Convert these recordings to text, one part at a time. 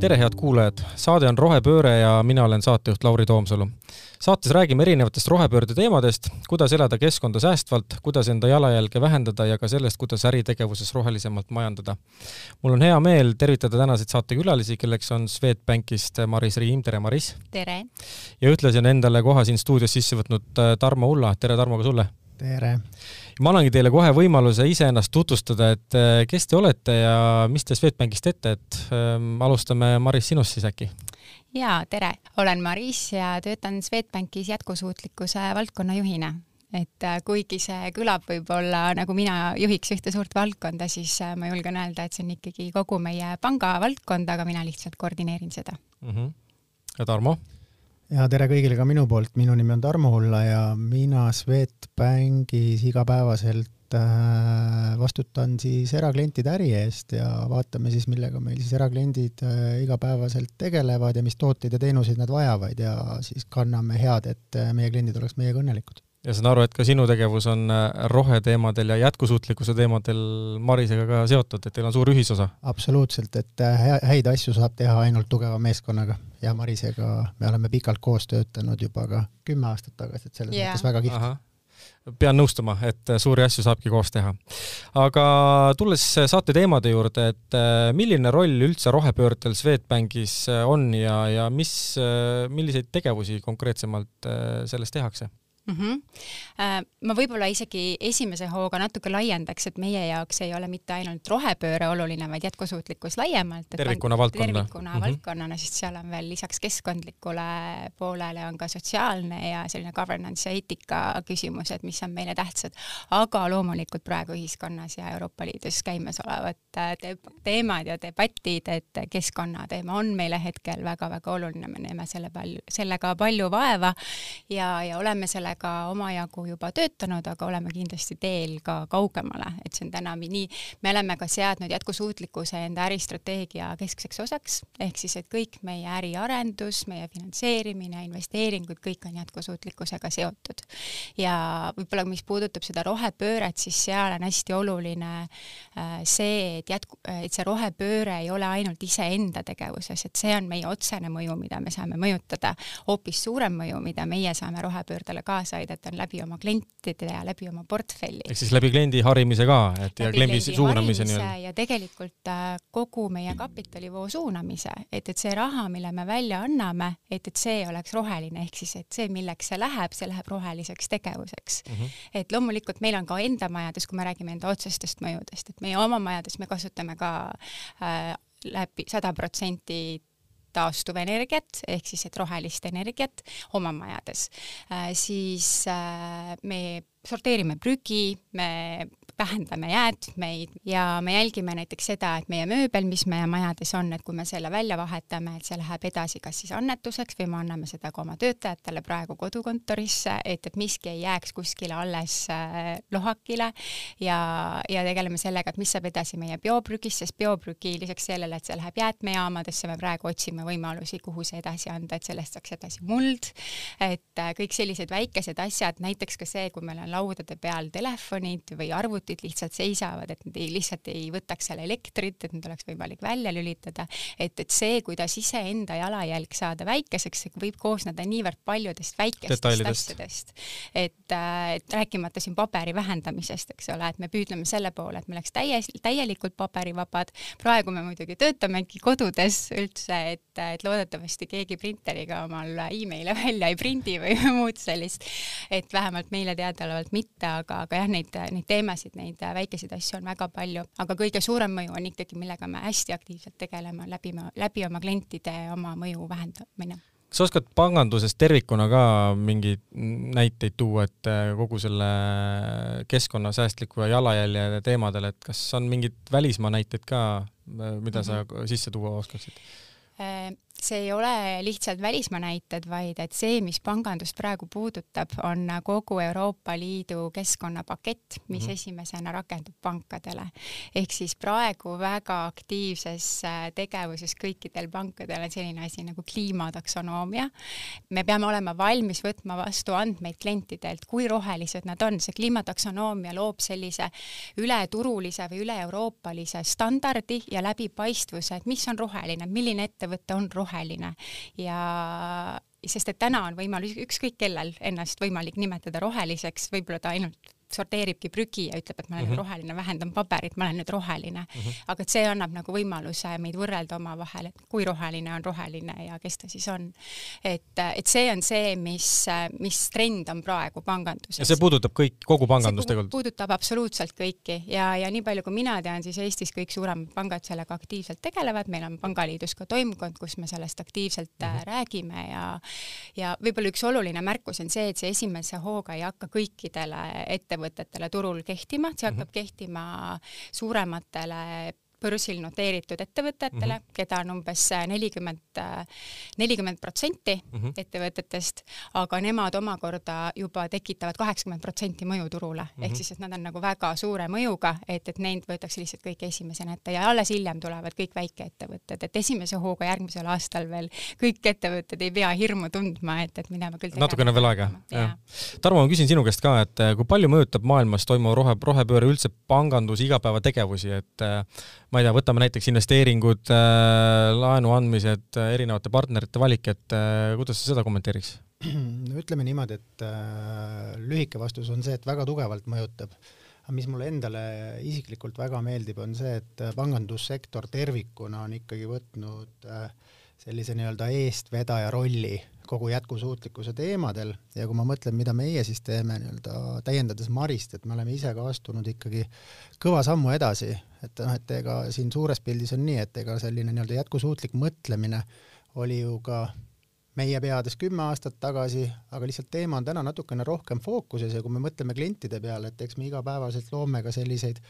tere, head kuulajad! saade on Rohepööre ja mina olen saatejuht Lauri Toomsalu. saates räägime erinevatest rohepöörde teemadest, kuidas elada keskkonda säästvalt, kuidas enda jalajälge vähendada ja ka sellest, kuidas äritegevuses rohelisemalt majandada. mul on hea meel tervitada tänaseid saatekülalisi, kelleks on Swedbankist Maris Riim, tere Maris! tere! ja ühtlasi on endale koha siin stuudios sisse võtnud äh, Tarmo Ulla, tere Tarmo ka sulle! tere! Ma annangi teile kohe võimaluse iseennast tutvustada, et äh, kes te olete ja mis te Swedbankist teete, et ähm, alustame Maris sinust siis äkki? jaa, tere! olen Maris ja töötan Swedbankis jätkusuutlikkuse valdkonna juhina et äh, kuigi see kõlab võib-olla nagu mina juhiks ühte suurt valdkonda, siis äh, ma julgen öelda, et see on ikkagi kogu meie panga valdkond, aga mina lihtsalt koordineerin seda mm. -hmm. ja Tarmo? Ja tere kõigile ka minu poolt, minu nimi on Tarmo Ulla ja mina Swedbankis igapäevaselt äh, vastutan siis eraklientide äri eest ja vaatame siis, millega meil siis erakliendid äh, igapäevaselt tegelevad ja mis tooteid ja teenuseid nad vajavad ja siis kanname head, et äh, meie kliendid oleks meiega õnnelikud ja saan aru, et ka sinu tegevus on roheteemadel ja jätkusuutlikkuse teemadel Marisega ka seotud, et teil on suur ühisosa? absoluutselt, et häid asju saab teha ainult tugeva meeskonnaga ja Marisega me oleme pikalt koos töötanud juba ka kümme aastat tagasi, et selles yeah. mõttes väga kihvt pean nõustuma, et suuri asju saabki koos teha. aga tulles saate teemade juurde, et äh, milline roll üldse rohepöördel Swedbankis on ja, ja mis, äh, milliseid tegevusi konkreetsemalt äh, selles tehakse? Mm. -hmm. ma võib-olla isegi esimese hooga natuke laiendaks, et meie jaoks ei ole mitte ainult rohepööre oluline, vaid jätkusuutlikkus laiemalt. tervikuna valdkonna. tervikuna mm -hmm. valdkonnana, sest seal on veel lisaks keskkondlikule poolele on ka sotsiaalne ja selline governance ja eetika küsimused, mis on meile tähtsad. aga loomulikult praegu ühiskonnas ja Euroopa Liidus käimasolevad äh, te teemad ja debatid, et keskkonnateema on meile hetkel väga-väga oluline, me näeme selle palju, sellega palju vaeva ja, ja oleme selle sellega omajagu juba töötanud, aga oleme kindlasti teel ka kaugemale, et see on täna nii, me oleme ka seadnud jätkusuutlikkuse enda äristrateegia keskseks osaks, ehk siis, et kõik meie äriarendus, meie finantseerimine, investeeringud, kõik on jätkusuutlikkusega seotud. ja võib-olla, mis puudutab seda rohepööret, siis seal on hästi oluline äh, see, et jätku, et see rohepööre ei ole ainult iseenda tegevuses, et see on meie otsene mõju, mida me saame mõjutada, hoopis suurem mõju, mida meie saame rohepöördele kaasa kaasa aidata, on läbi oma klientide ja läbi oma portfelli. ehk siis läbi kliendi harimise ka, et läbi ja kliendi suunamise nii-öelda. ja tegelikult äh, kogu meie kapitalivoo suunamise, et, et see raha, mille me välja anname, et, et see oleks roheline, ehk siis, et see, milleks see läheb, see läheb roheliseks tegevuseks mm. -hmm. et loomulikult meil on ka enda majades, kui me räägime enda otsestest mõjudest, et meie oma majades me kasutame ka äh, läbi sada protsenti taastuvenergiat ehk siis, et rohelist energiat oma majades, äh, siis äh, me sorteerime prügi, me vähendame jäätmeid ja me jälgime näiteks seda, et meie mööbel, mis meie majades on, et kui me selle välja vahetame, et see läheb edasi kas siis annetuseks või me anname seda ka oma töötajatele praegu kodukontorisse, et, et miski ei jääks kuskile alles äh, lohakile. Ja, ja tegeleme sellega, et mis saab edasi meie bioprügist, sest bioprügi lisaks sellele, et see läheb jäätmejaamadesse, me praegu otsime võimalusi, kuhu see edasi anda, et sellest saaks edasi muld, et äh, kõik sellised väikesed asjad, näiteks ka see, kui meil on laudade peal telefonid või arvutid lihtsalt seisavad, et nad ei, lihtsalt ei võtaks seal elektrit, et need oleks võimalik välja lülitada, et, et see, kuidas iseenda jalajälg saada väikeseks, see võib koosneda niivõrd paljudest väikestest asjadest, et, äh, et rääkimata siin paberi vähendamisest, eks ole, et me püüdleme selle poole, et me oleks täies, täielikult paberivabad, praegu me muidugi töötamegi kodudes üldse, et, et loodetavasti keegi printeriga omal emaili välja ei prindi või muud sellist, et vähemalt meile teadaolevalt mitte, aga, aga jah, neid, neid teemasid, neid väikeseid asju on väga palju, aga kõige suurem mõju on ikkagi, millega me hästi aktiivselt tegeleme, läbi, läbi oma klientide oma mõju vähendamine kas sa oskad pangandusest tervikuna ka mingeid näiteid tuua, et kogu selle keskkonnasäästliku jalajälje teemadel, et kas on mingeid välismaa näiteid ka, mida mm -hmm. sa sisse tuua oskaksid? See ei ole lihtsalt välismaa näited, vaid et see, mis pangandust praegu puudutab, on kogu Euroopa Liidu keskkonnapakett, mis mm -hmm. esimesena rakendub pankadele. ehk siis praegu väga aktiivses äh, tegevuses kõikidel pankadel on selline asi nagu kliimataksonoomia. me peame olema valmis võtma vastu andmeid klientidelt, kui rohelised nad on, see kliimataksonoomia loob sellise ületurulise või üle-euroopalise standardi ja läbipaistvuse, et mis on roheline, milline ettevõte on roheline roheline ja sest et täna on võimalus ükskõik kellel ennast võimalik nimetada roheliseks, võib-olla ta ainult sorteeribki prügi ja ütleb, et ma olen mm -hmm. roheline, vähendan paberit, ma olen nüüd roheline mm. -hmm. aga et see annab nagu võimaluse meid võrrelda omavahel, et kui roheline on roheline ja kes ta siis on. et, et see on see, mis, mis trend on praegu panganduses. ja see puudutab kõik, kogu pangandust tegelikult? puudutab absoluutselt kõiki ja, ja nii palju, kui mina tean, siis Eestis kõik suuremad pangad sellega aktiivselt tegelevad, meil on Pangaliidus ka toimkond, kus me sellest aktiivselt mm -hmm. räägime ja ja võib-olla üks oluline märkus on see, et see esimese hooga ei hakka kõikidele ette ettevõtetele turul kehtima, see hakkab mm -hmm. kehtima suurematele börsil noteeritud ettevõtetele mm, -hmm. keda on umbes nelikümmend, nelikümmend protsenti mhm. ettevõtetest, aga nemad omakorda juba tekitavad kaheksakümmend protsenti mõju turule mm, -hmm. ehk siis, et nad on nagu väga suure mõjuga, et, et neid võetakse lihtsalt kõik esimesena ette ja alles hiljem tulevad kõik väikeettevõtted, et esimese hooga järgmisel aastal veel kõik ettevõtted ei pea hirmu tundma, et, et mida me küll natukene veel aega, jah. Tarmo, ma küsin sinu käest ka, et kui palju mõjutab maailmas toimuv rohe, rohepööre üldse panganduse igapäevategevusi, et ma ei tea, võtame näiteks investeeringud, äh, laenu andmised, äh, erinevate partnerite valik, et äh, kuidas sa seda kommenteeriks? no ütleme niimoodi, et lühike vastus on see, et väga tugevalt mõjutab. aga mis mulle endale isiklikult väga meeldib, on see, et pangandussektor tervikuna on ikkagi võtnud sellise nii-öelda eestvedaja rolli kogu jätkusuutlikkuse teemadel ja kui ma mõtlen, mida meie siis teeme nii-öelda täiendades Marist, et me oleme ise ka astunud ikkagi kõva sammu edasi, et noh, et ega siin suures pildis on nii, et ega selline nii-öelda jätkusuutlik mõtlemine oli ju ka meie peades kümme aastat tagasi, aga lihtsalt teema on täna natukene rohkem fookuses ja kui me mõtleme klientide peale, et eks me igapäevaselt loome ka selliseid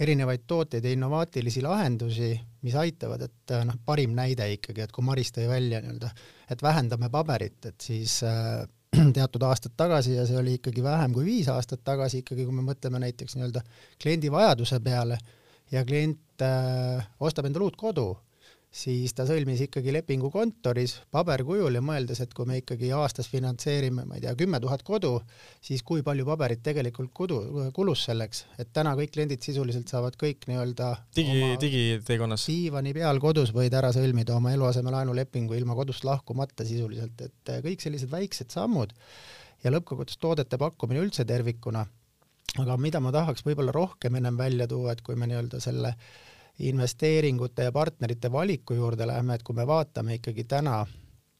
erinevaid tooteid ja innovaatilisi lahendusi, mis aitavad, et äh, noh, parim näide ikkagi, et kui Maris tõi välja nii-öelda, et vähendame paberit, et siis äh, teatud aastad tagasi ja see oli ikkagi vähem kui viis aastat tagasi ikkagi, kui me mõtleme näiteks nii-öelda kliendi vajaduse peale ja klient äh, ostab endale uut kodu siis ta sõlmis ikkagi lepingu kontoris paberkujul ja mõeldes, et kui me ikkagi aastas finantseerime, ma ei tea, kümme tuhat kodu, siis kui palju paberit tegelikult kodu, kulus selleks, et täna kõik kliendid sisuliselt saavad kõik nii-öelda digi, digiteekonnas. diivani peal kodus võid ära sõlmida oma eluasemelaenulepingu ilma kodust lahkumata sisuliselt, et kõik sellised väiksed sammud ja lõppkokkuvõttes toodete pakkumine üldse tervikuna, aga mida ma tahaks võib-olla rohkem ennem välja tuua, et kui me nii-öelda selle äh, investeeringute ja partnerite valiku juurde läheme, et kui me vaatame ikkagi täna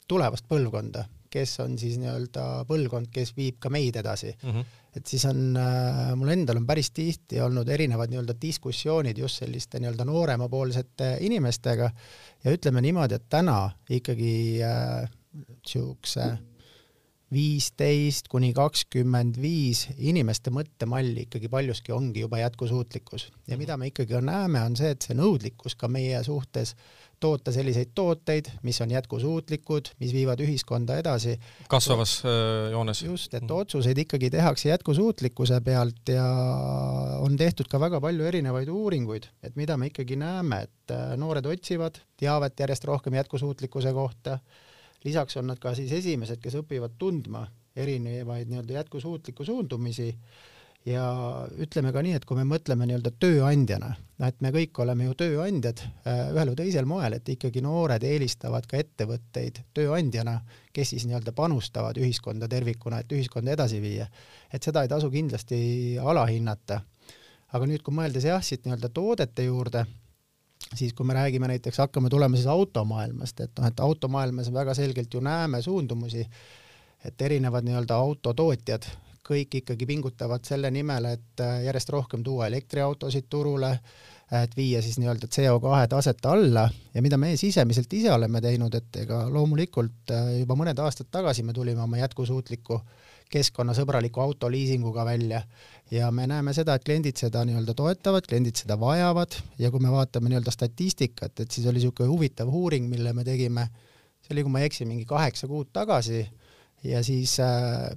tulevast põlvkonda, kes on siis nii-öelda põlvkond, kes viib ka meid edasi mm, -hmm. et siis on äh,, mul endal on päris tihti olnud erinevad nii-öelda diskussioonid just selliste nii-öelda nooremapoolsete inimestega ja ütleme niimoodi, et täna ikkagi niisuguse äh, viisteist kuni kakskümmend viis inimeste mõttemall ikkagi paljuski ongi juba jätkusuutlikkus ja mida me ikkagi näeme, on see, et see nõudlikkus ka meie suhtes toota selliseid tooteid, mis on jätkusuutlikud, mis viivad ühiskonda edasi. kasvavas äh, joones. just, et otsuseid ikkagi tehakse jätkusuutlikkuse pealt ja on tehtud ka väga palju erinevaid uuringuid, et mida me ikkagi näeme, et äh, noored otsivad teavet järjest rohkem jätkusuutlikkuse kohta lisaks on nad ka siis esimesed, kes õpivad tundma erinevaid nii-öelda jätkusuutlikku suundumisi ja ütleme ka nii, et kui me mõtleme nii-öelda tööandjana, et me kõik oleme ju tööandjad äh, ühel või teisel moel, et ikkagi noored eelistavad ka ettevõtteid tööandjana, kes siis nii-öelda panustavad ühiskonda tervikuna, et ühiskonda edasi viia. et seda ei tasu kindlasti alahinnata. aga nüüd, kui mõeldes jah, siit nii-öelda toodete juurde siis kui me räägime näiteks, hakkame tulema siis automaailmast, et noh, et automaailmas väga selgelt ju näeme suundumusi, et erinevad nii-öelda autotootjad kõik ikkagi pingutavad selle nimel, et äh, järjest rohkem tuua elektriautosid turule, et viia siis nii-öelda CO2 taset alla. Ja mida me sisemiselt ise oleme teinud, et ega loomulikult äh, juba mõned aastad tagasi me tulime oma jätkusuutliku keskkonnasõbraliku autoliisinguga välja ja me näeme seda, et kliendid seda nii-öelda toetavad, kliendid seda vajavad ja kui me vaatame nii-öelda statistikat, et siis oli niisugune huvitav uuring, mille me tegime see oli, kui ma ei eksi, mingi kaheksa kuud tagasi ja siis äh,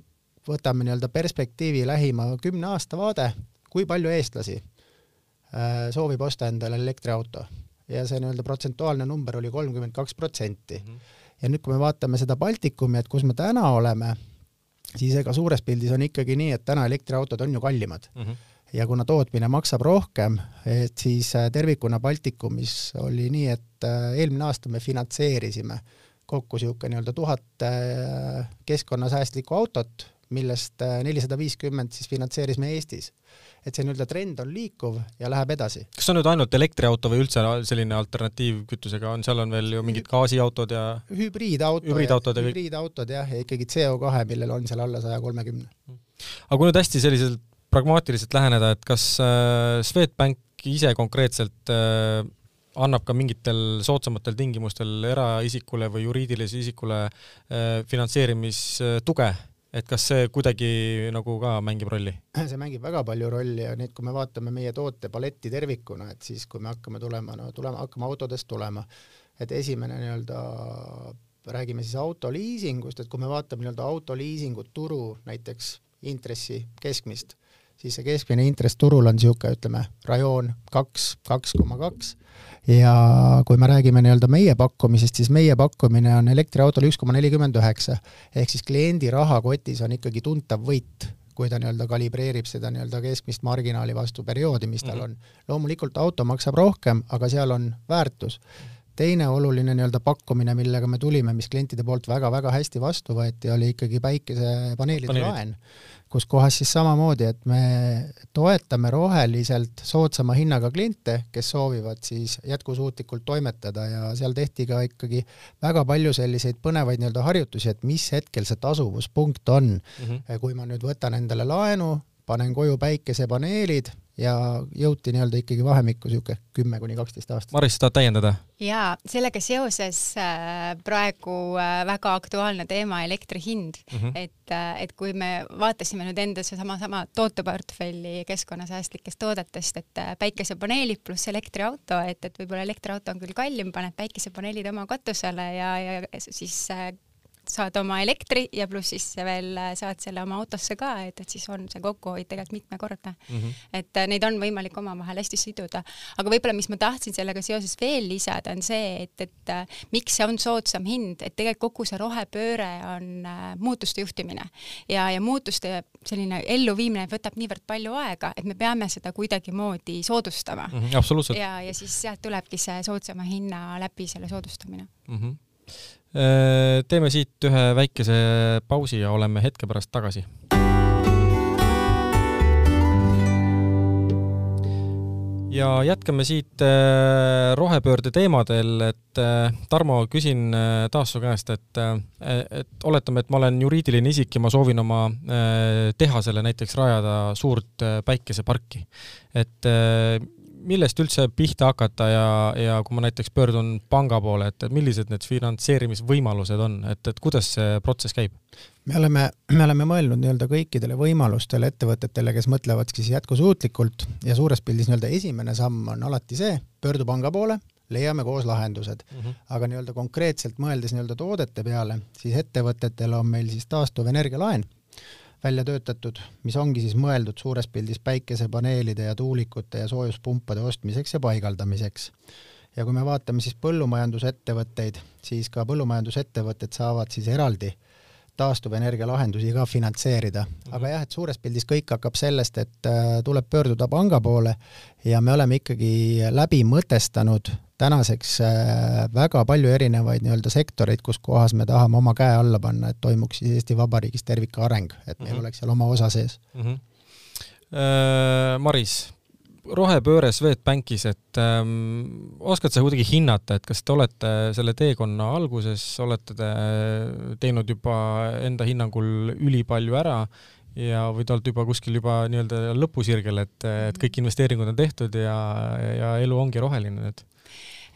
võtame nii-öelda perspektiivi lähima kümne aasta vaade, kui palju eestlasi äh, soovib osta endale elektriauto ja see nii-öelda protsentuaalne number oli kolmkümmend kaks protsenti. Mhm. ja nüüd, kui me vaatame seda Baltikumi, et kus me täna oleme, siis ega suures pildis on ikkagi nii, et täna elektriautod on ju kallimad mm. -hmm ja kuna tootmine maksab rohkem, et siis äh, tervikuna Baltikumis oli nii, et äh, eelmine aasta me finantseerisime kokku niisugune nii-öelda tuhat äh, keskkonnasäästlikku autot, millest nelisada viiskümmend siis finantseerisime Eestis et see nii-öelda trend on liikuv ja läheb edasi. kas see on nüüd ainult elektriauto või üldse selline alternatiivkütusega on, seal on veel ju mingid gaasiautod ja hübriidauto, hübriidautod, ja hübriidautod jah, ja ikkagi CO2, millel on seal alla saja kolmekümne. aga kui nüüd hästi selliselt pragmaatiliselt läheneda, et kas äh, Swedbank ise konkreetselt äh, annab ka mingitel soodsamatel tingimustel eraisikule või juriidilisele isikule äh, finantseerimistuge et kas see kuidagi nagu ka mängib rolli? see mängib väga palju rolli ja nüüd, kui me vaatame meie tootepaletti tervikuna, et siis kui me hakkame tulema, no tulema, hakkame autodest tulema, et esimene nii-öelda räägime siis autoliisingust, et kui me vaatame nii-öelda autoliisingut turu näiteks intressi keskmist, siis see keskmine intress turul on niisugune, ütleme, rajoon kaks, kaks koma kaks ja kui me räägime nii-öelda meie pakkumisest, siis meie pakkumine on elektriautol üks koma nelikümmend üheksa, ehk siis kliendi rahakotis on ikkagi tuntav võit, kui ta nii-öelda kalibreerib seda nii-öelda keskmist marginaali vastu perioodi, mis tal mhm. on. loomulikult auto maksab rohkem, aga seal on väärtus. Teine oluline nii-öelda pakkumine, millega me tulime, mis klientide poolt väga-väga hästi vastu võeti, oli ikkagi päikesepaneelide Paneelid. laen kus kohas siis samamoodi, et me toetame roheliselt soodsama hinnaga kliente, kes soovivad siis jätkusuutlikult toimetada ja seal tehti ka ikkagi väga palju selliseid põnevaid nii-öelda harjutusi, et mis hetkel see tasuvuspunkt on mm. -hmm. kui ma nüüd võtan endale laenu, panen koju päikesepaneelid ja jõuti nii-öelda ikkagi vahemikku niisugune kümme kuni kaksteist aastat. Maris, tahad täiendada? jaa, sellega seoses äh, praegu äh, väga aktuaalne teema elektri hind mm, -hmm. et, äh, et kui me vaatasime nüüd enda seesama sama tooteportfelli keskkonnasäästlikest toodetest, et päikesepaneelid pluss elektriauto, et, et võib-olla elektriauto on küll kallim, paned päikesepaneelid oma katusele ja, ja siis saad oma elektri ja pluss siis veel äh, saad selle oma autosse ka, et, et siis on see kokkuhoid tegelikult mitmekordne mm. -hmm. et äh, neid on võimalik omavahel hästi siduda. aga võib-olla, mis ma tahtsin sellega seoses veel lisada, on see, et, et äh, miks see on soodsam hind, et tegelikult kogu see rohepööre on muutuste juhtimine ja, ja muutuste selline elluviimine võtab niivõrd palju aega, et me peame seda kuidagimoodi soodustama mm. -hmm, absoluutselt. ja, ja siis sealt tulebki see soodsama hinna läbi selle soodustamine mm. -hmm Äh, teeme siit ühe väikese pausi ja oleme hetke pärast tagasi. ja jätkame siit äh, rohepöörde teemadel, et äh, Tarmo, küsin taas su käest, et, et oletame, et ma olen juriidiline isik ja ma soovin oma tehasele näiteks rajada suurt päikeseparki. et millest üldse pihta hakata ja, ja kui ma näiteks pöördun panga poole, et millised need finantseerimisvõimalused on, et, et kuidas see protsess käib? me oleme, me oleme mõelnud nii-öelda kõikidele võimalustele ettevõtetele, kes mõtlevad siis jätkusuutlikult ja suures pildis nii-öelda esimene samm on alati see, pöördu panga poole, leiame koos lahendused mm. -hmm. aga nii-öelda konkreetselt mõeldes nii-öelda toodete peale, siis ettevõtetel on meil siis taastuvenergia laen välja töötatud, mis ongi siis mõeldud suures pildis päikesepaneelide ja tuulikute ja soojuspumpade ostmiseks ja paigaldamiseks. ja kui me vaatame siis põllumajandusettevõtteid, siis ka põllumajandusettevõtted saavad siis eraldi taastuvenergia lahendusi ka finantseerida. aga jah, et suures pildis kõik hakkab sellest, et äh, tuleb pöörduda panga poole ja me oleme ikkagi läbi mõtestanud tänaseks äh, väga palju erinevaid nii-öelda sektoreid, kus kohas me tahame oma käe alla panna, et toimuks siis Eesti Vabariigis tervikareng, et meil mm -hmm. oleks seal oma osa sees mm. -hmm. Maris, rohepööre Swedbankis, et ähm, oskad sa kuidagi hinnata, et kas te olete selle teekonna alguses, olete te teinud juba enda hinnangul ülipalju ära ja või te olete juba kuskil juba nii-öelda lõpusirgel, et, et kõik investeeringud on tehtud ja, ja elu ongi roheline nüüd?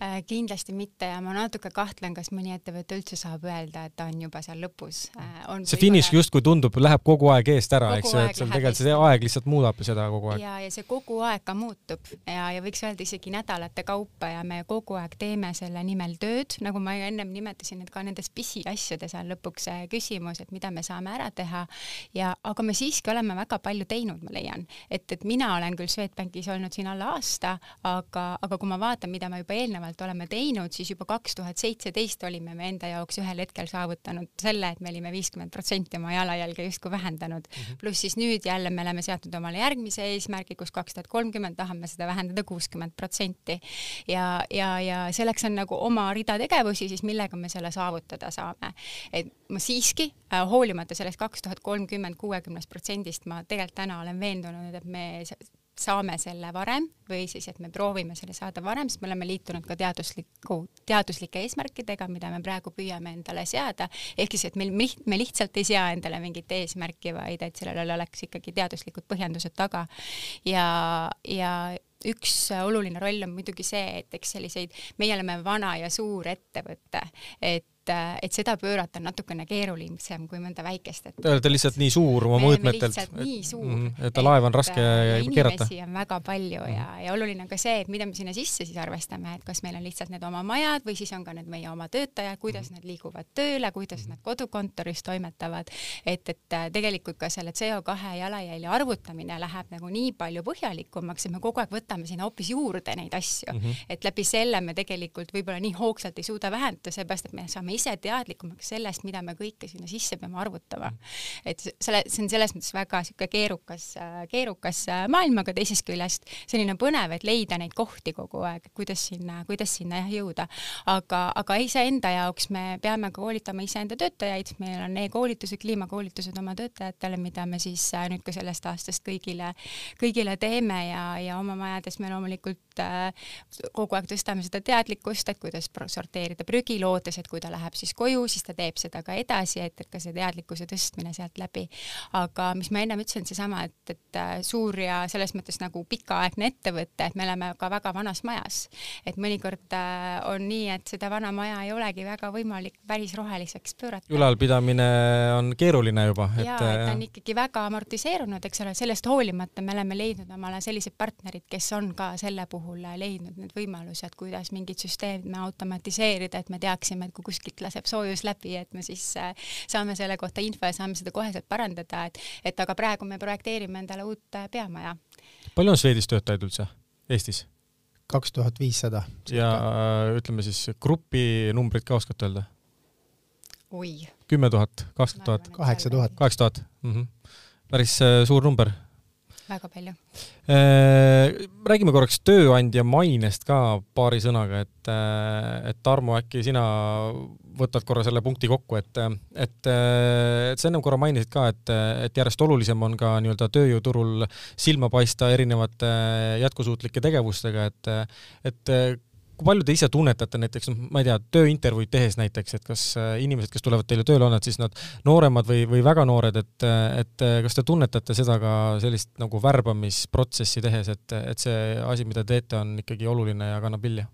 Äh, kindlasti mitte ja ma natuke kahtlen, kas mõni ettevõte üldse saab öelda, et ta on juba seal lõpus. Äh, see finiš justkui tundub, läheb kogu aeg eest ära, eks ju, et seal tegelikult see aeg lihtsalt muudab seda kogu aeg. ja, ja see kogu aeg ka muutub. Ja, ja võiks öelda isegi nädalate kaupa ja me kogu aeg teeme selle nimel tööd, nagu ma ennem nimetasin, et ka nendes pisiasjades on lõpuks see küsimus, et mida me saame ära teha. Ja, aga me siiski oleme väga palju teinud, ma leian, et, et mina olen küll Swedbankis olnud siin alla aasta, aga, aga kui ma vaatan, mida ma juba eelnevalt eelnevalt oleme teinud, siis juba kaks tuhat seitseteist olime me enda jaoks ühel hetkel saavutanud selle, et me olime viiskümmend protsenti oma jalajälge justkui vähendanud mm -hmm.. pluss siis nüüd jälle me oleme seadnud omale järgmise eesmärgi, kus kaks tuhat kolmkümmend tahame seda vähendada kuuskümmend protsenti. ja, ja, ja selleks on nagu oma rida tegevusi siis, millega me selle saavutada saame. et ma siiski äh,, hoolimata sellest kaks tuhat kolmkümmend kuuekümnest protsendist, ma tegelikult täna olen veendunud, et me saame selle varem või siis, et me proovime selle saada varem, sest me oleme liitunud ka teadusliku, teaduslike eesmärkidega, mida me praegu püüame endale seada, ehk siis, et meil, me lihtsalt ei sea endale mingit eesmärki, vaid et sellel oleks ikkagi teaduslikud põhjendused taga. ja, ja üks oluline roll on muidugi see, et eks selliseid, meie oleme vana ja suur ettevõte, et et, et seda pöörata on natukene keerulisem kui mõnda väikest ettevõtet. Te olete lihtsalt nii suur oma mõõtmetelt. nii suur mm,. et laeva on raske keerata. inimesi on väga palju ja, ja oluline on ka see, et mida me sinna sisse siis arvestame, et kas meil on lihtsalt need oma majad või siis on ka need meie oma töötajad, kuidas mm. nad liiguvad tööle, kuidas nad kodukontoris toimetavad. et, et äh, tegelikult ka selle CO2 jalajälje arvutamine läheb nagu nii palju põhjalikumaks, et me kogu aeg võtame sinna hoopis juurde neid asju mm. -hmm. et läbi selle me tegelikult võib-olla nii hoogsalt ei suuda vähendada, seepärast et me saame ise teadlikumaks sellest, mida me kõike sinna sisse peame arvutama. et selle, see on selles mõttes väga niisugune keerukas, keerukas maailm, aga teisest küljest selline põnev, et leida neid kohti kogu aeg, kuidas sinna, kuidas sinna jah jõuda. aga, aga iseenda jaoks me peame ka koolitama iseenda töötajaid, meil on e-koolitused, kliimakoolitused oma töötajatele, mida me siis äh, nüüd ka sellest aastast kõigile, kõigile teeme ja, ja oma majades me loomulikult äh, kogu aeg tõstame seda teadlikkust, et kuidas sorteerida prügi, lootes, et kui ta läheb siis koju, siis ta teeb seda ka edasi, et, et ka see teadlikkuse tõstmine sealt läbi. aga mis ma ennem ütlesin, seesama, et, et äh, suur ja selles mõttes nagu pikaaegne ettevõte, et me oleme ka väga vanas majas. et mõnikord äh, on nii, et seda vana maja ei olegi väga võimalik päris roheliseks pöörata. ülalpidamine on keeruline juba. jaa, et ta on ikkagi väga amortiseerunud, eks ole, sellest hoolimata me oleme leidnud omale sellised partnerid, kes on ka selle puhul leidnud need võimalused, kuidas mingit süsteemi automatiseerida, et me teaksime, et kui kuskil kuskilt laseb soojus läbi, et me siis äh, saame selle kohta info ja saame seda koheselt parandada, et, et aga praegu me projekteerime endale uut äh, peamaja. palju on Swedis töötajaid üldse Eestis? kaks tuhat viissada. ja äh, ütleme siis grupi numbrit ka oskate öelda? oi. kümme tuhat, kakskümmend tuhat? kaheksa tuhat. kaheksa tuhat, mhm. päris suur number väga palju. Äh, räägime korraks tööandja mainest ka paari sõnaga, et, äh, et Tarmo, äkki sina võtad korra selle punkti kokku, et, et, et sa ennem korra mainisid ka, et, et järjest olulisem on ka nii-öelda tööjõuturul silma paista erinevate jätkusuutlike tegevustega, et, et kui palju te ise tunnetate näiteks, noh, ma ei tea, tööintervjuud tehes näiteks, et kas äh, inimesed, kes tulevad teile tööle, on nad siis nad nooremad või, või väga noored, et, et kas te tunnetate seda ka sellist nagu värbamisprotsessi tehes, et, et see asi, mida te teete, on ikkagi oluline ja kannab vilja?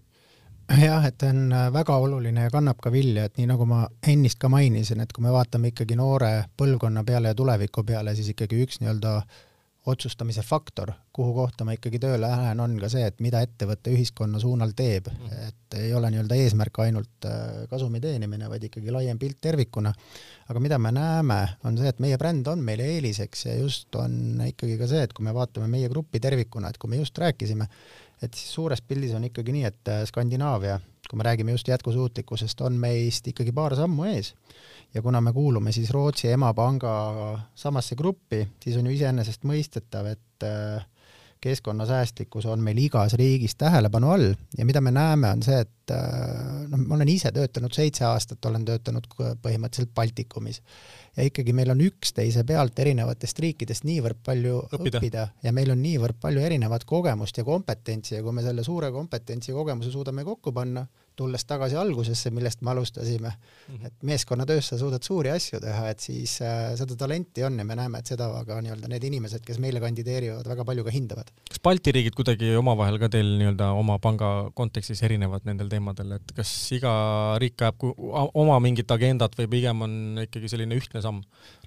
jah, et on äh, väga oluline ja kannab ka vilja, et nii nagu ma ennist ka mainisin, et kui me vaatame ikkagi noore põlvkonna peale ja tuleviku peale, siis ikkagi üks nii-öelda äh, otsustamise faktor, kuhu kohta ma ikkagi tööle lähen, on ka see, et mida ettevõte ühiskonna suunal teeb, mhm. et ei ole nii-öelda eesmärk ainult äh, kasumi teenimine, vaid ikkagi laiem pilt tervikuna. aga mida me näeme, on see, et meie bränd on meile eeliseks ja just on ikkagi ka see, et kui me vaatame meie gruppi tervikuna, et kui me just rääkisime, et siis suures pildis on ikkagi nii, et äh, Skandinaavia, kui me räägime just jätkusuutlikkusest, on meist ikkagi paar sammu ees. Ja kuna me kuulume siis Rootsi emapanga samasse gruppi, siis on ju iseenesestmõistetav, et äh, keskkonnasäästlikkus on meil igas riigis tähelepanu all. Ja mida me näeme, on see, et äh, noh, ma olen ise töötanud seitse aastat, olen töötanud põhimõtteliselt Baltikumis. Ja ikkagi meil on üksteise pealt erinevatest riikidest niivõrd palju õppida, õppida ja meil on niivõrd palju erinevat kogemust ja kompetentsi. Ja kui me selle suure kompetentsi kogemuse suudame kokku panna, tulles tagasi algusesse, millest me alustasime mm, -hmm. et meeskonnatöös sa suudad suuri asju teha, et siis äh, seda talenti on ja me näeme, et seda ka nii-öelda need inimesed, kes meile kandideerivad, väga palju ka hindavad. kas Balti riigid kuidagi omavahel ka teil nii-öelda oma panga kontekstis erinevad nendel teemadel, et kas iga riik ajab oma mingit agendat või pigem on ikkagi selline ühtne samm?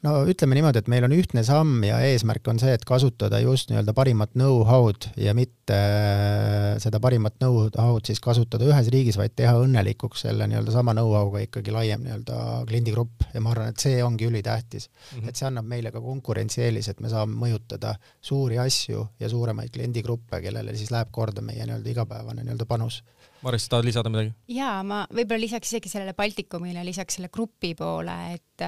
No ütleme niimoodi, et meil on ühtne samm ja eesmärk on see, et kasutada just nii-öelda parimat know-how'd ja mitte äh, seda parimat know-how'd siis kasutada ühes riigis, vaid teha õnnelikuks selle nii-öelda sama know-how'ga ikkagi laiem nii-öelda kliendigrupp ja ma arvan, et see ongi ülitähtis mm. -hmm. et see annab meile ka konkurentsieelise, et me saame mõjutada suuri asju ja suuremaid kliendigruppe, kellele siis läheb korda meie nii-öelda igapäevane nii-öelda panus Maris, tahad lisada midagi? jaa, ma võib-olla lisaks isegi sellele Baltikumile, lisaks selle grupi poole, et,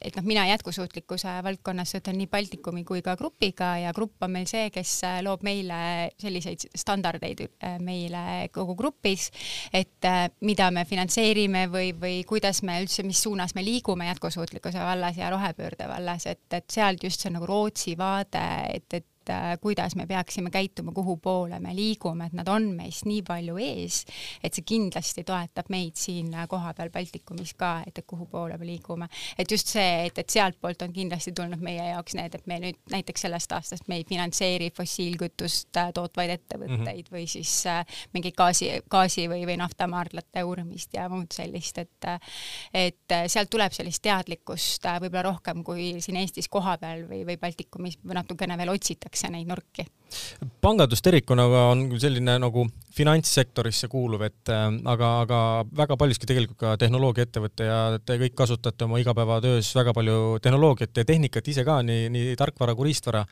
et noh, mina jätkusuutlikkuse valdkonnas töötan nii Baltikumi kui ka grupiga ja grupp on meil see, kes loob meile selliseid standardeid äh, meile kogu grupis, et äh, mida me finantseerime või, või kuidas me üldse, mis suunas me liigume jätkusuutlikkuse vallas ja rohepöörde vallas, et, et sealt just see nagu Rootsi vaade, et, et et äh, kuidas me peaksime käituma, kuhu poole me liigume, et nad on meist nii palju ees, et see kindlasti toetab meid siin äh, kohapeal Baltikumis ka, et, et kuhu poole me liigume. et just see, et, et sealtpoolt on kindlasti tulnud meie jaoks need, et me nüüd näiteks sellest aastast me ei finantseeri fossiilkütust äh, tootvaid ettevõtteid mm -hmm. või siis mingeid gaasi, gaasi või, või naftamaardlate uurimist ja muud sellist, et et sealt tuleb sellist teadlikkust võib-olla rohkem kui siin Eestis kohapeal või, või Baltikumis natukene veel otsitakse leitakse neid nurki. pangandus tervikuna on selline nagu finantssektorisse kuuluv, et äh, aga, aga väga paljuski tegelikult ka tehnoloogiaettevõte ja te kõik kasutate oma igapäevatöös väga palju tehnoloogiat ja tehnikat ise ka, nii, nii tarkvara kui riistvara.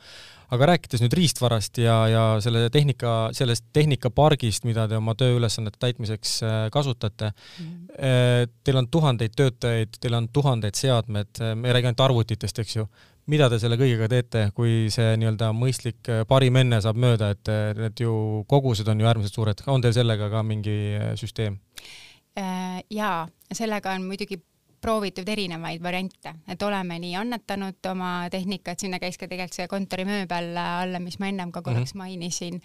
aga rääkides nüüd riistvarast ja, ja selle tehnika, sellest tehnikapargist, mida te oma tööülesannete täitmiseks äh, kasutate mm, -hmm. teil on tuhandeid töötajaid, teil on tuhandeid seadmed, me ei räägi ainult arvutitest, eks ju mida te selle kõigega teete, kui see nii-öelda mõistlik äh, parim enne saab mööda, et äh, need ju kogused on ju äärmiselt suured, on teil sellega ka mingi äh, süsteem? Jaa, sellega on muidugi proovitud erinevaid variante, et oleme nii annetanud oma tehnikat, sinna käis ka tegelikult see kontorimööbel alla, mis ma ennem ka korraks mm -hmm. mainisin,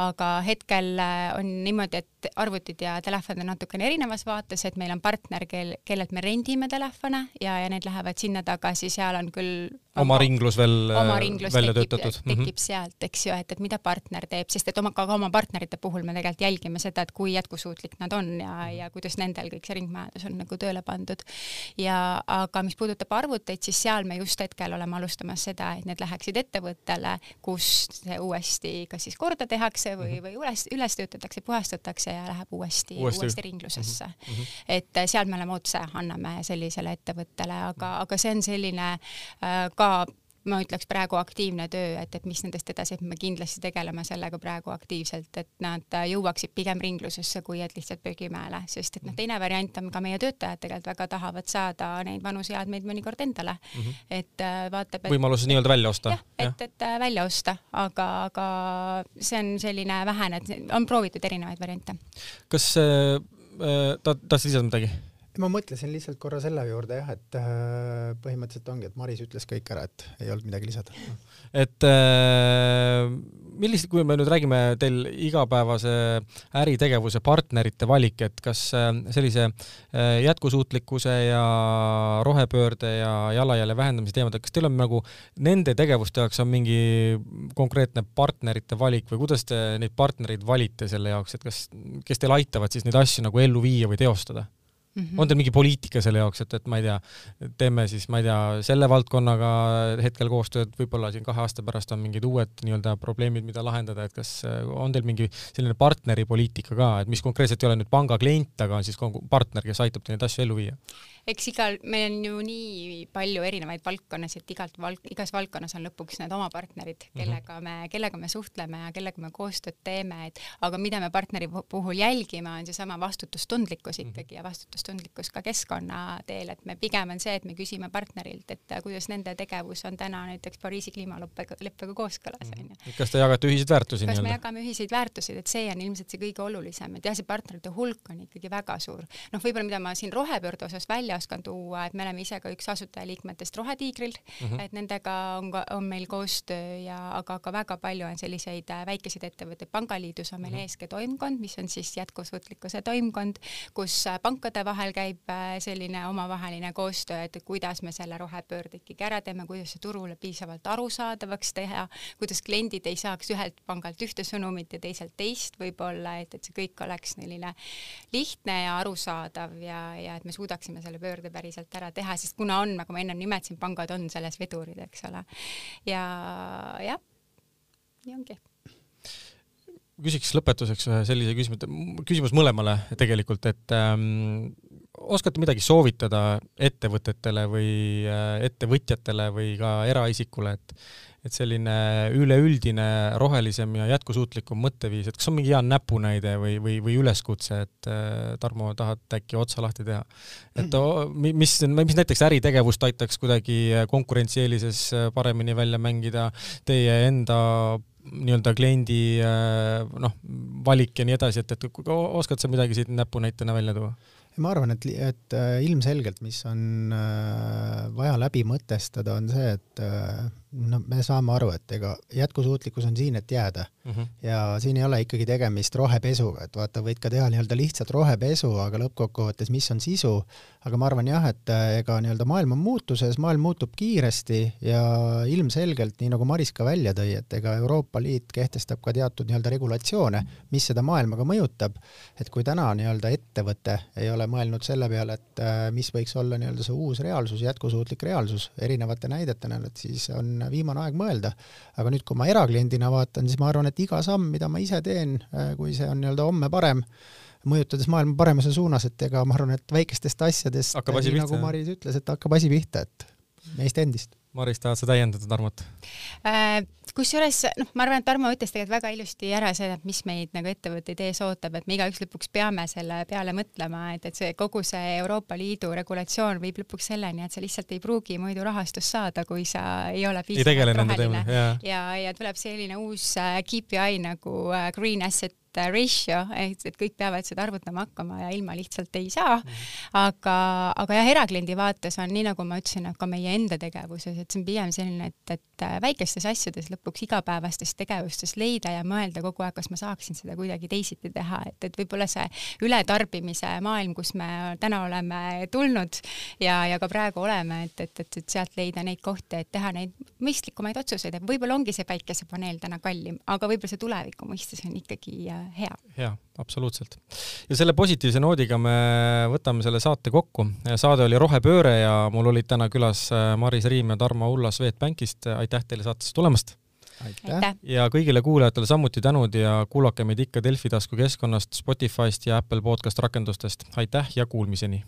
aga hetkel on niimoodi, et arvutid ja telefonid on natukene erinevas vaates, et meil on partner, kel, kellelt me rendime telefone ja, ja need lähevad sinna tagasi, seal on küll oma ringlus veel oma ringlus välja tekib, töötatud. tekib mm -hmm. sealt, eks ju, et, et mida partner teeb, sest et oma, ka oma partnerite puhul me tegelikult jälgime seda, et kui jätkusuutlik nad on ja, ja kuidas nendel kõik see ringmajandus on nagu tööle pandud ja aga mis puudutab arvuteid, siis seal me just hetkel oleme alustamas seda, et need läheksid ettevõttele, kus see uuesti kas siis korda tehakse või, mhm. või üles, üles töötatakse, puhastatakse ja läheb uuesti, uuesti, uuesti ringlusesse mm. -hmm. et seal me oleme otse, anname sellisele ettevõttele, aga, aga see on selline äh, ka ma ütleks praegu aktiivne töö, et, et mis nendest edasi, et me kindlasti tegeleme sellega praegu aktiivselt, et nad jõuaksid pigem ringlusesse, kui et lihtsalt prügimäele, sest et noh, teine variant on ka meie töötajad tegelikult väga tahavad saada neid vanu seadmeid mõnikord endale mm, -hmm. et äh, vaatab et.... võimalus nii-öelda välja osta. jah, et, et äh, välja osta, aga, aga see on selline vähene, et on proovitud erinevaid variante. kas äh, ta, tahtsid lisada midagi? Ma mõtlesin lihtsalt korra selle juurde jah, et äh, põhimõtteliselt ongi, et Maris ütles kõik ära, et ei olnud midagi lisada. et äh, millist, kui me nüüd räägime teil igapäevase äritegevuse partnerite valik, et kas äh, sellise jätkusuutlikkuse ja rohepöörde ja jalajälje vähendamise teemadel, kas teil on nagu nende tegevuste jaoks on mingi konkreetne partnerite valik või kuidas te neid partnereid valite selle jaoks, et kas, kes teil aitavad siis neid asju nagu ellu viia või teostada? Mm -hmm. on teil mingi poliitika selle jaoks, et, et ma ei tea, teeme siis, ma ei tea, selle valdkonnaga hetkel koostööd, võib-olla siin kahe aasta pärast on mingid uued nii-öelda probleemid, mida lahendada, et kas äh, on teil mingi selline partneri poliitika ka, et mis konkreetselt ei ole nüüd panga klient, aga on siis partner, kes aitab teil neid asju ellu viia? eks igal, meil on ju nii palju erinevaid valdkonnasid, igalt val-, igas valdkonnas on lõpuks need oma partnerid, mhm. kellega me, kellega me suhtleme ja kellega me koostööd teeme, et aga mida me partneri puhul jälgime, on seesama vastutustundlikkus mhm. ikkagi ja vastutustundlikkus ka keskkonna teel, et me pigem on see, et me küsime partnerilt, et kuidas nende tegevus on täna näiteks Pariisi kliimaleppega, leppega kooskõlas, mhm. on ju. kas te jagate ühiseid väärtusi kas me jagame ühiseid väärtusi, et see on ilmselt see kõige olulisem, et jah, see partnerite hulk on ikkagi väga suur. noh, võib-olla mida ma siin rohepöörde osas välja välja oskan tuua, et me oleme ise ka üks asutajaliikmetest Rohetiigril mm, -hmm. et nendega on ka, on meil koostöö ja aga ka väga palju on selliseid äh, väikeseid ettevõtteid, Pangaliidus on meil mm -hmm. ESG toimkond, mis on siis jätkusuutlikkuse toimkond, kus äh, pankade vahel vahel käib äh, selline omavaheline koostöö, et kuidas me selle rohepöörde ikkagi ära teeme, kuidas see turule piisavalt arusaadavaks teha, kuidas kliendid ei saaks ühelt pangalt ühte sõnumit ja teiselt teist võib-olla, et, et see kõik oleks selline lihtne ja arusaadav ja, ja et me suudaksime selle pöörde päriselt ära teha, sest kuna on, nagu ma ennem nimetasin, pangad on selles vedurid, eks ole. ja jah, nii ongi küsiks lõpetuseks ühe sellise küsimuse, küsimus mõlemale tegelikult, et ähm, oskate midagi soovitada ettevõtetele või äh, ettevõtjatele või ka eraisikule, et et selline üleüldine rohelisem ja jätkusuutlikum mõtteviis, et kas on mingi hea näpunäide või, või, või üleskutse, et äh, Tarmo, tahad äkki otsa lahti teha? et mis, mis näiteks äritegevust aitaks kuidagi konkurentsieelises paremini välja mängida, teie enda nii-öelda kliendi äh, noh, valik ja nii edasi, et, et oskad sa midagi siit näpunäitena välja tuua? Ma arvan, et, et äh, ilmselgelt, mis on äh, vaja läbi mõtestada, on see, et no me saame aru, et ega jätkusuutlikkus on siin, et jääda mm. -hmm. ja siin ei ole ikkagi tegemist rohepesuga, et vaata, võid ka teha nii-öelda lihtsalt rohepesu, aga lõppkokkuvõttes, mis on sisu, aga ma arvan jah, et äh, ega nii-öelda maailm on muutuses, maailm muutub kiiresti ja ilmselgelt, nii nagu Maris ka välja tõi, et ega Euroopa Liit kehtestab ka teatud nii-öelda regulatsioone, mis seda maailma ka mõjutab, et kui täna nii-öelda ettevõte ei ole mõelnud selle peale, et äh, mis võiks olla nii-öelda see uus reaalsus, jätkusuutlik reaalsus erinevate näidetena, et siis on viimane aeg mõelda. aga nüüd, kui ma erakliendina vaatan, siis ma arvan, et iga samm, mida ma ise teen, äh, kui see on nii-öelda homme parem, mõjutades maailma paremuse suunas, et ega ma arvan, et väikestest asjadest, nii nagu Maris ütles, et hakkab asi pihta, et meist endist Maris, tahad sa täiendada Tarmot äh,? kusjuures noh, ma arvan, et Tarmo ütles tegelikult väga ilusti ära seda, mis meid nagu ettevõtteid ees ootab, et me igaüks lõpuks peame selle peale mõtlema, et, et see kogu see Euroopa Liidu regulatsioon viib lõpuks selleni, et sa lihtsalt ei pruugi muidu rahastust saada, kui sa ei ole piisavalt roheline ja, ja, ja tuleb selline uus äh, KPI nagu äh, Green Asset ratio, et, et kõik peavad seda arvutama hakkama ja ilma lihtsalt ei saa. Mhm. aga, aga jah, erakliendi vaates on nii, nagu ma ütlesin, et ka meie enda tegevuses, et see on pigem selline, et, et äh, väikestes asjades lõpuks igapäevastes tegevustes leida ja mõelda kogu aeg, kas ma saaksin seda kuidagi teisiti teha, et, et võib-olla see ületarbimise maailm, kus me täna oleme tulnud ja, ja ka praegu oleme, et, et, et, et sealt leida neid kohti, et teha neid mõistlikumaid otsuseid, et võib-olla ongi see päikesepaneel täna kallim, aga võib-olla see tuleviku mõistes on ikkagi äh, hea. hea, absoluutselt. ja selle positiivse noodiga me võtame selle saate kokku. saade oli Rohepööre ja mul olid täna külas äh, Maris Riim ja Tarmo Ulla Swedbankist. aitäh teile saatesse tulemast! aitäh! ja kõigile kuulajatele samuti tänud ja kuulake meid ikka Delfi tasku keskkonnast, Spotify'st ja Apple podcast rakendustest. aitäh ja kuulmiseni!